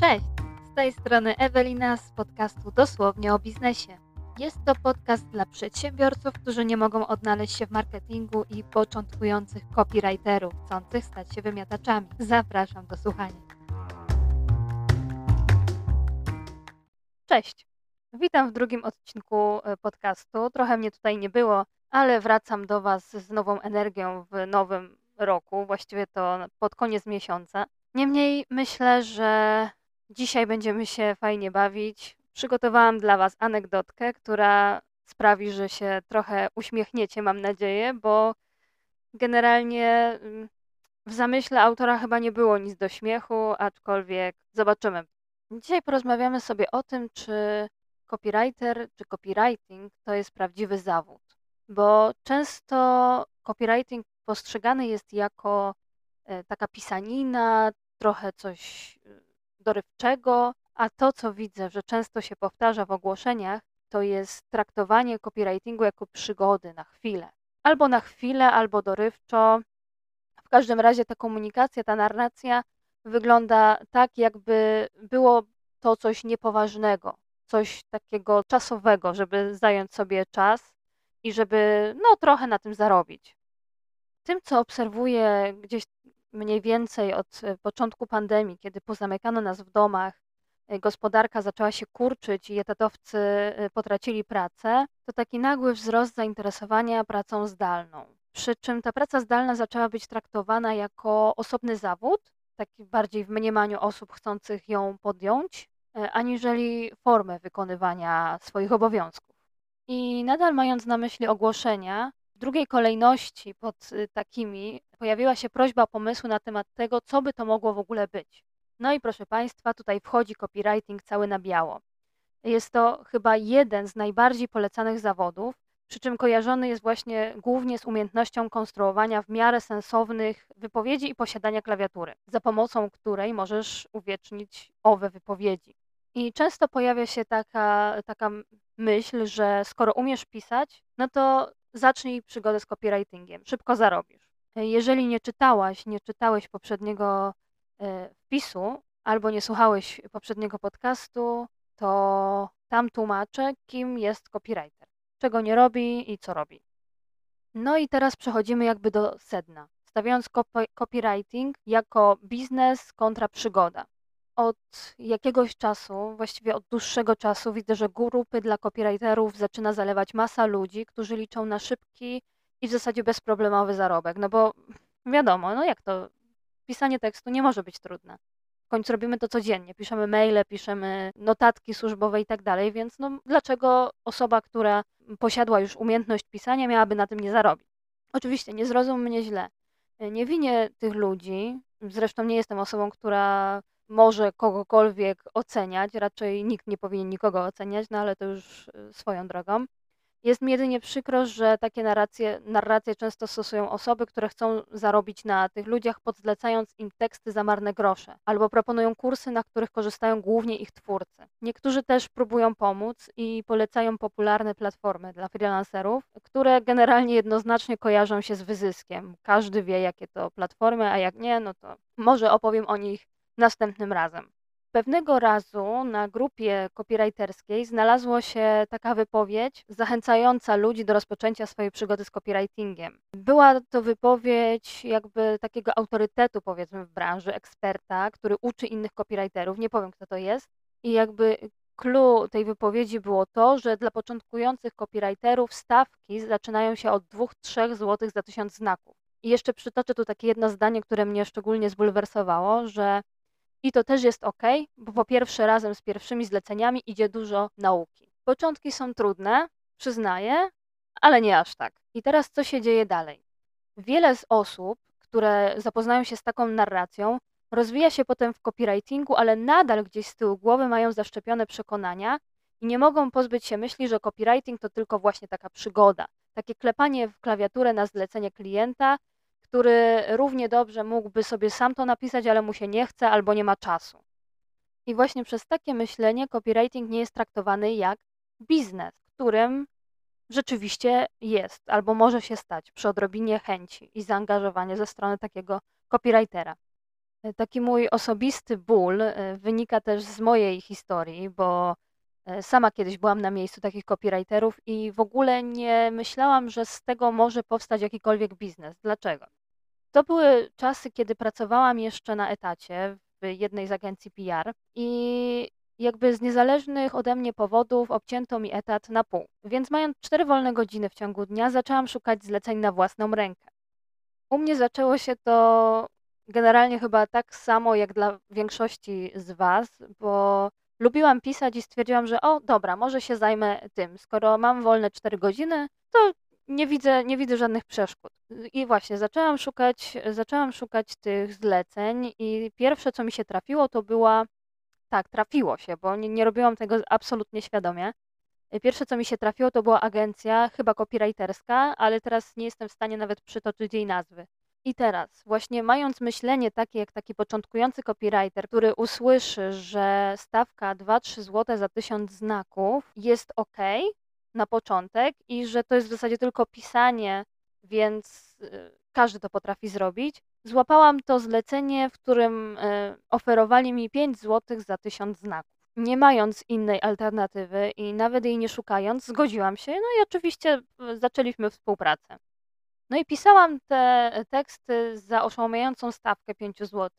Cześć, z tej strony Ewelina z podcastu Dosłownie o biznesie. Jest to podcast dla przedsiębiorców, którzy nie mogą odnaleźć się w marketingu i początkujących copywriterów, chcących stać się wymiataczami. Zapraszam do słuchania. Cześć, witam w drugim odcinku e, podcastu. Trochę mnie tutaj nie było, ale wracam do Was z nową energią w nowym roku, właściwie to pod koniec miesiąca. Niemniej myślę, że dzisiaj będziemy się fajnie bawić. Przygotowałam dla Was anegdotkę, która sprawi, że się trochę uśmiechniecie, mam nadzieję, bo generalnie mm, w zamyśle autora chyba nie było nic do śmiechu, aczkolwiek zobaczymy. Dzisiaj porozmawiamy sobie o tym, czy copywriter czy copywriting to jest prawdziwy zawód, bo często copywriting postrzegany jest jako e, taka pisanina, trochę coś dorywczego, a to, co widzę, że często się powtarza w ogłoszeniach, to jest traktowanie copywritingu jako przygody na chwilę. Albo na chwilę, albo dorywczo. W każdym razie ta komunikacja, ta narracja wygląda tak, jakby było to coś niepoważnego, coś takiego czasowego, żeby zająć sobie czas i żeby no trochę na tym zarobić. Tym, co obserwuję gdzieś mniej więcej od e, początku pandemii, kiedy pozamykano nas w domach, e, gospodarka zaczęła się kurczyć i etatowcy e, potracili pracę, to taki nagły wzrost zainteresowania pracą zdalną. Przy czym ta praca zdalna zaczęła być traktowana jako osobny zawód, taki bardziej w mniemaniu osób chcących ją podjąć, aniżeli formę wykonywania swoich obowiązków. I nadal mając na myśli ogłoszenia, w drugiej kolejności pod y, takimi pojawiła się prośba o pomysły na temat tego, co by to mogło w ogóle być. No i proszę Państwa, tutaj wchodzi copywriting cały na biało. Jest to chyba jeden z najbardziej polecanych zawodów, przy czym kojarzony jest właśnie głównie z umiejętnością konstruowania w miarę sensownych wypowiedzi i posiadania klawiatury, za pomocą której możesz uwiecznić owe wypowiedzi. I często pojawia się taka, taka myśl, że skoro umiesz pisać, no to zacznij przygodę z copywritingiem, szybko zarobisz. Jeżeli nie czytałaś, nie czytałeś poprzedniego e, wpisu albo nie słuchałeś poprzedniego podcastu, to tam tłumaczę, kim jest copywriter, czego nie robi i co robi. No i teraz przechodzimy jakby do sedna, stawiając copywriting jako biznes kontra przygoda od jakiegoś czasu, właściwie od dłuższego czasu, widzę, że grupy dla copywriterów zaczyna zalewać masa ludzi, którzy liczą na szybki i w zasadzie bezproblemowy zarobek. No bo wiadomo, no jak to, pisanie tekstu nie może być trudne. W końcu robimy to codziennie, piszemy maile, piszemy notatki służbowe i tak dalej, więc no dlaczego osoba, która posiadła już umiejętność pisania, miałaby na tym nie zarobić? Oczywiście, nie zrozum mnie źle. Nie winię tych ludzi, zresztą nie jestem osobą, która może kogokolwiek oceniać, raczej nikt nie powinien nikogo oceniać, no ale to już y, swoją drogą. Jest mi jedynie przykro, że takie narracje, narracje często stosują osoby, które chcą zarobić na tych ludziach, podzlecając im teksty za marne grosze, albo proponują kursy, na których korzystają głównie ich twórcy. Niektórzy też próbują pomóc i polecają popularne platformy dla freelancerów, które generalnie jednoznacznie kojarzą się z wyzyskiem. Każdy wie, jakie to platformy, a jak nie, no to może opowiem o nich następnym razem. Pewnego razu na grupie copywriterskiej znalazło się taka wypowiedź zachęcająca ludzi do rozpoczęcia swojej przygody z copywritingiem. Była to wypowiedź jakby takiego autorytetu, powiedzmy, w branży, eksperta, który uczy innych copywriterów. Nie powiem, kto to jest. I jakby clue tej wypowiedzi było to, że dla początkujących copywriterów stawki zaczynają się od 2-3 zł za tysiąc znaków. I jeszcze przytoczę tu takie jedno zdanie, które mnie szczególnie zbulwersowało, że i to też jest ok, bo po pierwsze razem z pierwszymi zleceniami idzie dużo nauki. Początki są trudne, przyznaję, ale nie aż tak. I teraz co się dzieje dalej? Wiele z osób, które zapoznają się z taką narracją, rozwija się potem w copywritingu, ale nadal gdzieś z tyłu głowy mają zaszczepione przekonania i nie mogą pozbyć się myśli, że copywriting to tylko właśnie taka przygoda. Takie klepanie w klawiaturę na zlecenie klienta który równie dobrze mógłby sobie sam to napisać, ale mu się nie chce albo nie ma czasu. I właśnie przez takie myślenie copywriting nie jest traktowany jak biznes, którym rzeczywiście jest albo może się stać przy odrobinie chęci i zaangażowania ze strony takiego copywritera. Taki mój osobisty ból e, wynika też z mojej historii, bo e, sama kiedyś byłam na miejscu takich copywriterów i w ogóle nie myślałam, że z tego może powstać jakikolwiek biznes. Dlaczego? To były czasy, kiedy pracowałam jeszcze na etacie w jednej z agencji PR i jakby z niezależnych ode mnie powodów obcięto mi etat na pół. Więc mając cztery wolne godziny w ciągu dnia, zaczęłam szukać zleceń na własną rękę. U mnie zaczęło się to generalnie chyba tak samo jak dla większości z Was, bo lubiłam pisać i stwierdziłam, że o, dobra, może się zajmę tym. Skoro mam wolne 4 godziny, to nie widzę, nie widzę żadnych przeszkód. I właśnie zaczęłam szukać, zaczęłam szukać tych zleceń i pierwsze, co mi się trafiło, to była, tak, trafiło się, bo nie, nie robiłam tego absolutnie świadomie. Pierwsze, co mi się trafiło, to była agencja, chyba copywriterska, ale teraz nie jestem w stanie nawet przytoczyć jej nazwy. I teraz, właśnie mając myślenie takie jak taki początkujący copywriter, który usłyszy, że stawka 2-3 zł za 1000 znaków jest ok na początek i że to jest w zasadzie tylko pisanie, więc y, każdy to potrafi zrobić, złapałam to zlecenie, w którym y, oferowali mi 5 zł za 1000 znaków. Nie mając innej alternatywy i nawet jej nie szukając, zgodziłam się, no i oczywiście y, zaczęliśmy współpracę. No i pisałam te teksty za oszałamiającą stawkę 5 zł.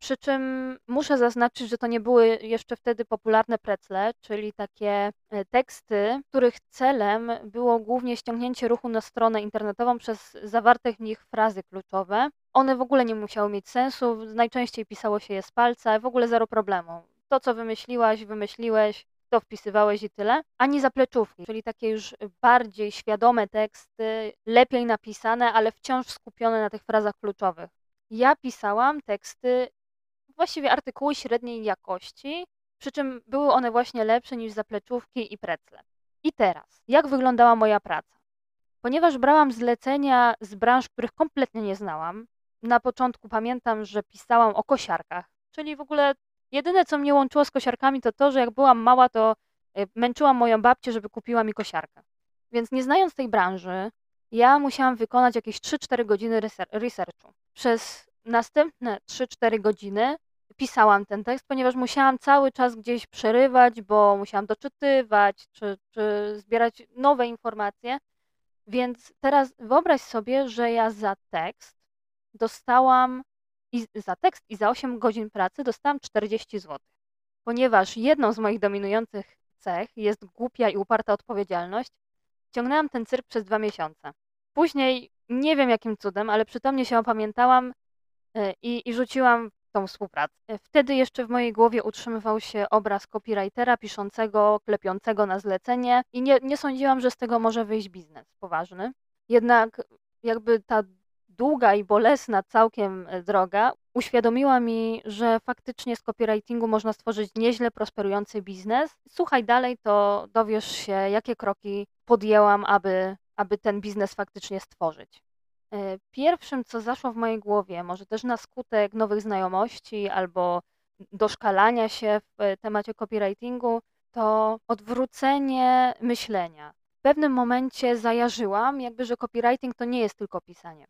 Przy czym muszę zaznaczyć, że to nie były jeszcze wtedy popularne precle, czyli takie e, teksty, których celem było głównie ściągnięcie ruchu na stronę internetową przez zawarte w nich frazy kluczowe. One w ogóle nie musiały mieć sensu, najczęściej pisało się je z palca, w ogóle zero problemu. To, co wymyśliłaś, wymyśliłeś, to wpisywałeś i tyle, ani zapleczówki, czyli takie już bardziej świadome teksty, lepiej napisane, ale wciąż skupione na tych frazach kluczowych. Ja pisałam teksty, właściwie artykuły średniej jakości, przy czym były one właśnie lepsze niż zapleczówki i precle. I teraz, jak wyglądała moja praca? Ponieważ brałam zlecenia z branż, których kompletnie nie znałam, na początku pamiętam, że pisałam o kosiarkach, czyli w ogóle Jedyne, co mnie łączyło z kosiarkami, to to, że jak byłam mała, to y, męczyłam moją babcię, żeby kupiła mi kosiarkę. Więc nie znając tej branży, ja musiałam wykonać jakieś 3-4 godziny researchu. Przez następne 3-4 godziny pisałam ten tekst, ponieważ musiałam cały czas gdzieś przerywać, bo musiałam doczytywać czy, czy zbierać nowe informacje. Więc teraz wyobraź sobie, że ja za tekst dostałam i za tekst i za 8 godzin pracy dostałam 40 zł. Ponieważ jedną z moich dominujących cech jest głupia i uparta odpowiedzialność, ciągnęłam ten cyrk przez dwa miesiące. Później, nie wiem jakim cudem, ale przytomnie się opamiętałam e, i, i rzuciłam tą współpracę. E, wtedy jeszcze w mojej głowie utrzymywał się obraz copywritera piszącego, klepiącego na zlecenie i nie, nie sądziłam, że z tego może wyjść biznes poważny. Jednak jakby ta długa i bolesna całkiem e, droga uświadomiła mi, że faktycznie z copywritingu można stworzyć nieźle prosperujący biznes. Słuchaj dalej, to dowiesz się, jakie kroki podjęłam, aby, aby ten biznes faktycznie stworzyć. E, pierwszym, co zaszło w mojej głowie, może też na skutek nowych znajomości albo doszkalania się w e, temacie copywritingu, to odwrócenie myślenia. W pewnym momencie zajarzyłam, jakby, że copywriting to nie jest tylko pisanie.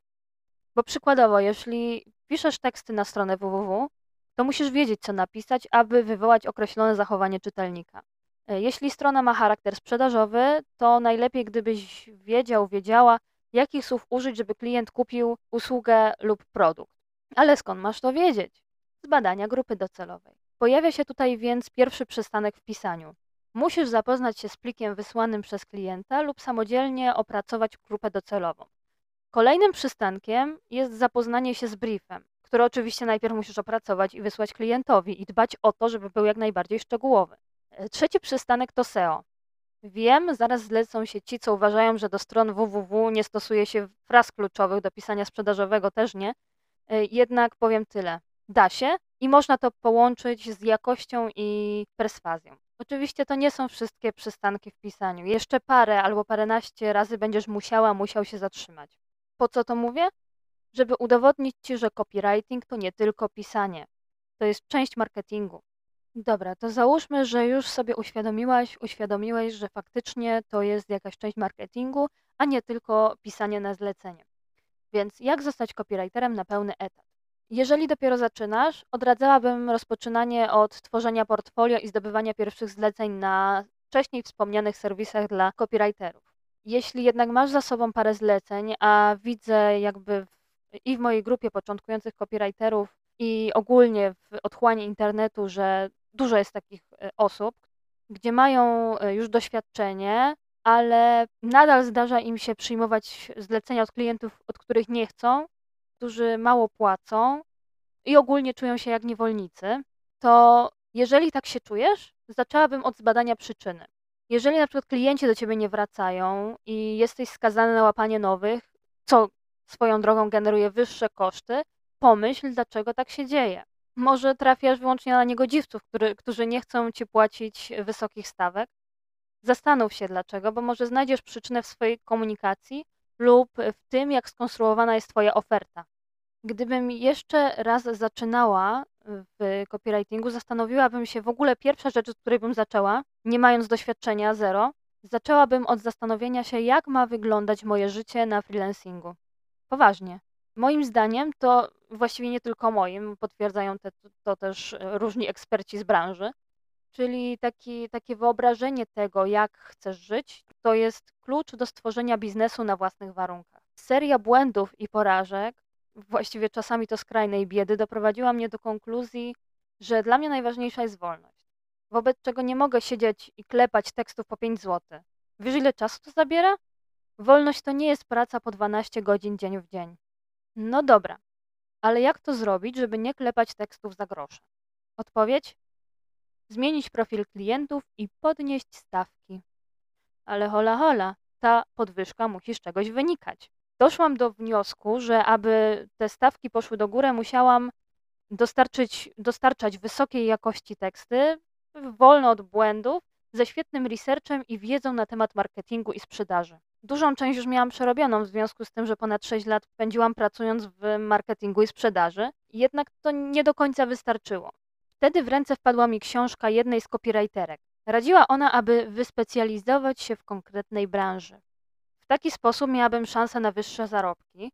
Bo przykładowo, jeśli piszesz teksty na stronę www, to musisz wiedzieć, co napisać, aby wywołać określone zachowanie czytelnika. E, jeśli strona ma charakter sprzedażowy, to najlepiej, gdybyś wiedział, wiedziała, jakich słów użyć, żeby klient kupił usługę lub produkt. Ale skąd masz to wiedzieć? Z badania grupy docelowej. Pojawia się tutaj więc pierwszy przystanek w pisaniu. Musisz zapoznać się z plikiem wysłanym przez klienta lub samodzielnie opracować grupę docelową. Kolejnym przystankiem jest zapoznanie się z briefem, który oczywiście najpierw musisz opracować i wysłać klientowi i dbać o to, żeby był jak najbardziej szczegółowy. E, trzeci przystanek to SEO. Wiem, zaraz zlecą się ci, co uważają, że do stron www nie stosuje się fraz kluczowych, do pisania sprzedażowego też nie. E, jednak powiem tyle. Da się i można to połączyć z jakością i perswazją. Oczywiście to nie są wszystkie przystanki w pisaniu. Jeszcze parę albo paręnaście razy będziesz musiała, musiał się zatrzymać. Po co to mówię? Żeby udowodnić Ci, że copywriting to nie tylko pisanie. To jest część marketingu. Dobra, to załóżmy, że już sobie uświadomiłaś, uświadomiłeś, że faktycznie to jest jakaś część marketingu, a nie tylko pisanie na zlecenie. Więc jak zostać copywriterem na pełny etat? Jeżeli dopiero zaczynasz, odradzałabym rozpoczynanie od tworzenia portfolio i zdobywania pierwszych zleceń na wcześniej wspomnianych serwisach dla copywriterów. Jeśli jednak masz za sobą parę zleceń, a widzę jakby w, i w mojej grupie początkujących copywriterów i ogólnie w otchłani internetu, że dużo jest takich e, osób, gdzie mają e, już doświadczenie, ale nadal zdarza im się przyjmować zlecenia od klientów, od których nie chcą, którzy mało płacą i ogólnie czują się jak niewolnicy, to jeżeli tak się czujesz, zaczęłabym od zbadania przyczyny. Jeżeli na przykład klienci do ciebie nie wracają i jesteś skazany na łapanie nowych, co swoją drogą generuje wyższe koszty, pomyśl, dlaczego tak się dzieje. Może trafiasz wyłącznie na niegodziwców, który, którzy nie chcą ci płacić wysokich stawek. Zastanów się dlaczego, bo może znajdziesz przyczynę w swojej komunikacji lub w tym, jak skonstruowana jest Twoja oferta. Gdybym jeszcze raz zaczynała w copywritingu, zastanowiłabym się w ogóle pierwsza rzecz, od której bym zaczęła, nie mając doświadczenia zero, zaczęłabym od zastanowienia się, jak ma wyglądać moje życie na freelancingu. Poważnie. Moim zdaniem to właściwie nie tylko moim, potwierdzają te, to też różni eksperci z branży, czyli taki, takie wyobrażenie tego, jak chcesz żyć, to jest klucz do stworzenia biznesu na własnych warunkach. Seria błędów i porażek, właściwie czasami to skrajnej biedy, doprowadziła mnie do konkluzji, że dla mnie najważniejsza jest wolność. Wobec czego nie mogę siedzieć i klepać tekstów po 5 zł. Wiesz, ile czasu to zabiera? Wolność to nie jest praca po 12 godzin dzień w dzień. No dobra, ale jak to zrobić, żeby nie klepać tekstów za grosze? Odpowiedź? Zmienić profil klientów i podnieść stawki. Ale hola hola, ta podwyżka musi z czegoś wynikać. Doszłam do wniosku, że aby te stawki poszły do góry, musiałam dostarczyć, dostarczać wysokiej jakości teksty, wolne od błędów, ze świetnym researchem i wiedzą na temat marketingu i sprzedaży. Dużą część już miałam przerobioną w związku z tym, że ponad 6 lat spędziłam pracując w marketingu i sprzedaży, jednak to nie do końca wystarczyło. Wtedy w ręce wpadła mi książka jednej z copywriterek. Radziła ona, aby wyspecjalizować się w konkretnej branży. W taki sposób miałabym szansę na wyższe zarobki.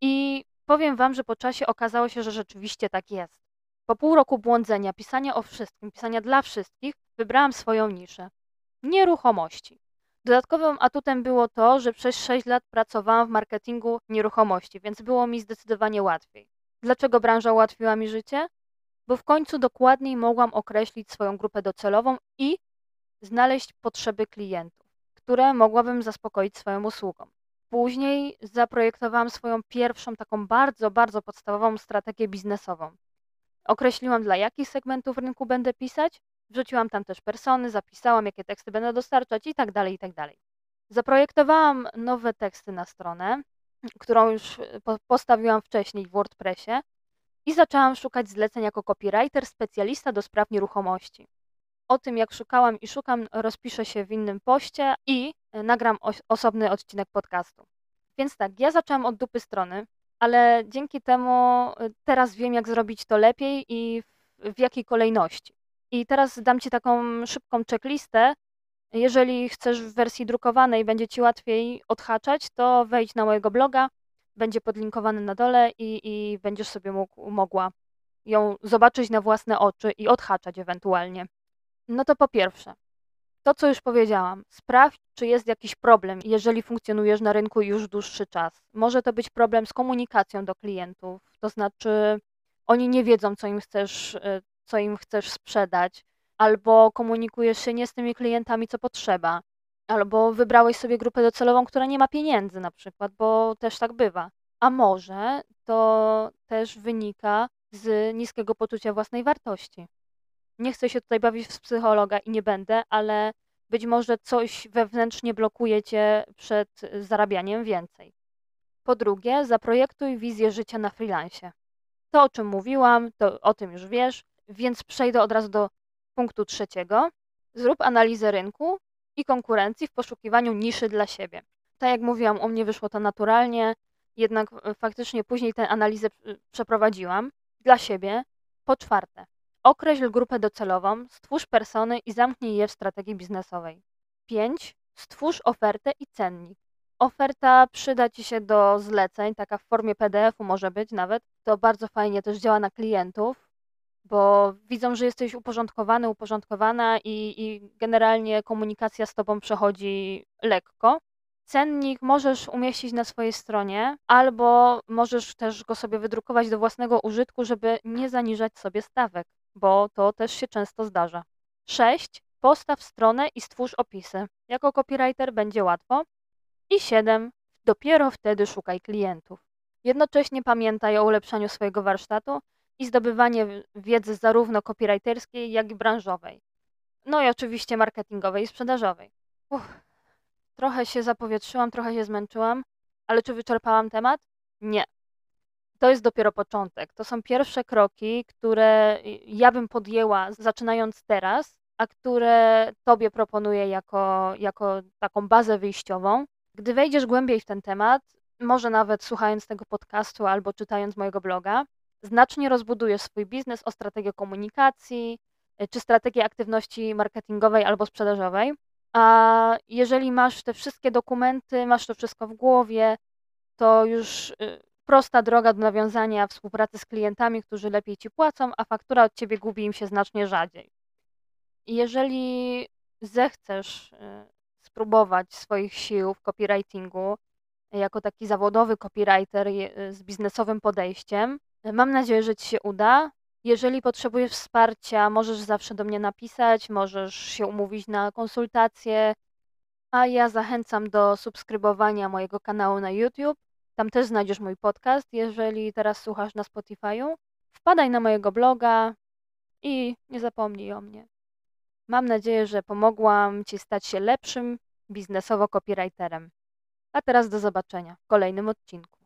I powiem Wam, że po czasie okazało się, że rzeczywiście tak jest. Po pół roku błądzenia, pisania o wszystkim, pisania dla wszystkich, wybrałam swoją niszę nieruchomości. Dodatkowym atutem było to, że przez 6 lat pracowałam w marketingu nieruchomości, więc było mi zdecydowanie łatwiej. Dlaczego branża ułatwiła mi życie? Bo w końcu dokładniej mogłam określić swoją grupę docelową i znaleźć potrzeby klientów, które mogłabym zaspokoić swoją usługą. Później zaprojektowałam swoją pierwszą taką bardzo, bardzo podstawową strategię biznesową. Określiłam, dla jakich segmentów rynku będę pisać, Wrzuciłam tam też persony, zapisałam, jakie teksty będę dostarczać i tak dalej, i tak dalej. Zaprojektowałam nowe teksty na stronę, którą już e, postawiłam wcześniej w WordPressie i zaczęłam szukać zleceń jako copywriter, specjalista do spraw nieruchomości. O tym, jak szukałam i szukam, rozpiszę się w innym poście i e, nagram osobny odcinek podcastu. Więc tak, ja zaczęłam od dupy strony, ale dzięki temu e, teraz wiem, jak zrobić to lepiej i w, w jakiej kolejności. I teraz dam Ci taką szybką checklistę. Jeżeli chcesz w wersji drukowanej, będzie Ci łatwiej odhaczać, to wejdź na mojego bloga, będzie podlinkowany na dole i, i będziesz sobie mógł, mogła ją zobaczyć na własne oczy i odhaczać ewentualnie. No to po pierwsze, to co już powiedziałam, sprawdź, czy jest jakiś problem, jeżeli funkcjonujesz na rynku już dłuższy czas. Może to być problem z komunikacją do klientów, to znaczy oni nie wiedzą, co im chcesz y, co im chcesz sprzedać, albo komunikujesz się nie z tymi klientami, co potrzeba, albo wybrałeś sobie grupę docelową, która nie ma pieniędzy na przykład, bo też tak bywa. A może to też wynika z niskiego poczucia własnej wartości. Nie chcę się tutaj bawić w psychologa i nie będę, ale być może coś wewnętrznie blokuje cię przed zarabianiem więcej. Po drugie, zaprojektuj wizję życia na freelancie. To, o czym mówiłam, to o tym już wiesz. Więc przejdę od razu do punktu trzeciego. Zrób analizę rynku i konkurencji w poszukiwaniu niszy dla siebie. Tak jak mówiłam, u mnie wyszło to naturalnie, jednak e, faktycznie później tę analizę przeprowadziłam dla siebie. Po czwarte, określ grupę docelową, stwórz persony i zamknij je w strategii biznesowej. 5. Stwórz ofertę i cennik. Oferta przyda Ci się do zleceń, taka w formie PDF-u może być nawet. To bardzo fajnie też działa na klientów, bo widzą, że jesteś uporządkowany, uporządkowana i, i generalnie komunikacja z Tobą przechodzi lekko. Cennik możesz umieścić na swojej stronie, albo możesz też go sobie wydrukować do własnego użytku, żeby nie zaniżać sobie stawek, bo to też się często zdarza. 6. Postaw stronę i stwórz opisy. Jako copywriter będzie łatwo. I 7. Dopiero wtedy szukaj klientów. Jednocześnie pamiętaj o ulepszaniu swojego warsztatu i zdobywaniu wiedzy zarówno copywriterskiej, jak i branżowej. No i oczywiście marketingowej i sprzedażowej. Uff, trochę się zapowietrzyłam, trochę się zmęczyłam, ale czy wyczerpałam temat? Nie. To jest dopiero początek. To są pierwsze kroki, które ja bym podjęła zaczynając teraz, a które Tobie proponuję jako, jako taką bazę wyjściową. Gdy wejdziesz głębiej w ten temat, może nawet słuchając tego podcastu albo czytając mojego bloga, znacznie rozbudujesz swój biznes o strategię komunikacji y, czy strategię aktywności marketingowej albo sprzedażowej. A jeżeli masz te wszystkie dokumenty, masz to wszystko w głowie, to już y, prosta droga do nawiązania współpracy z klientami, którzy lepiej ci płacą, a faktura od ciebie gubi im się znacznie rzadziej. Jeżeli zechcesz y, spróbować swoich sił w copywritingu jako taki zawodowy copywriter z biznesowym podejściem, mam nadzieję, że ci się uda. Jeżeli potrzebujesz wsparcia, możesz zawsze do mnie napisać, możesz się umówić na konsultację, a ja zachęcam do subskrybowania mojego kanału na YouTube. Tam też znajdziesz mój podcast, jeżeli teraz słuchasz na Spotify'u. Wpadaj na mojego bloga i nie zapomnij o mnie. Mam nadzieję, że pomogłam Ci stać się lepszym biznesowo copywriterem. A teraz do zobaczenia w kolejnym odcinku.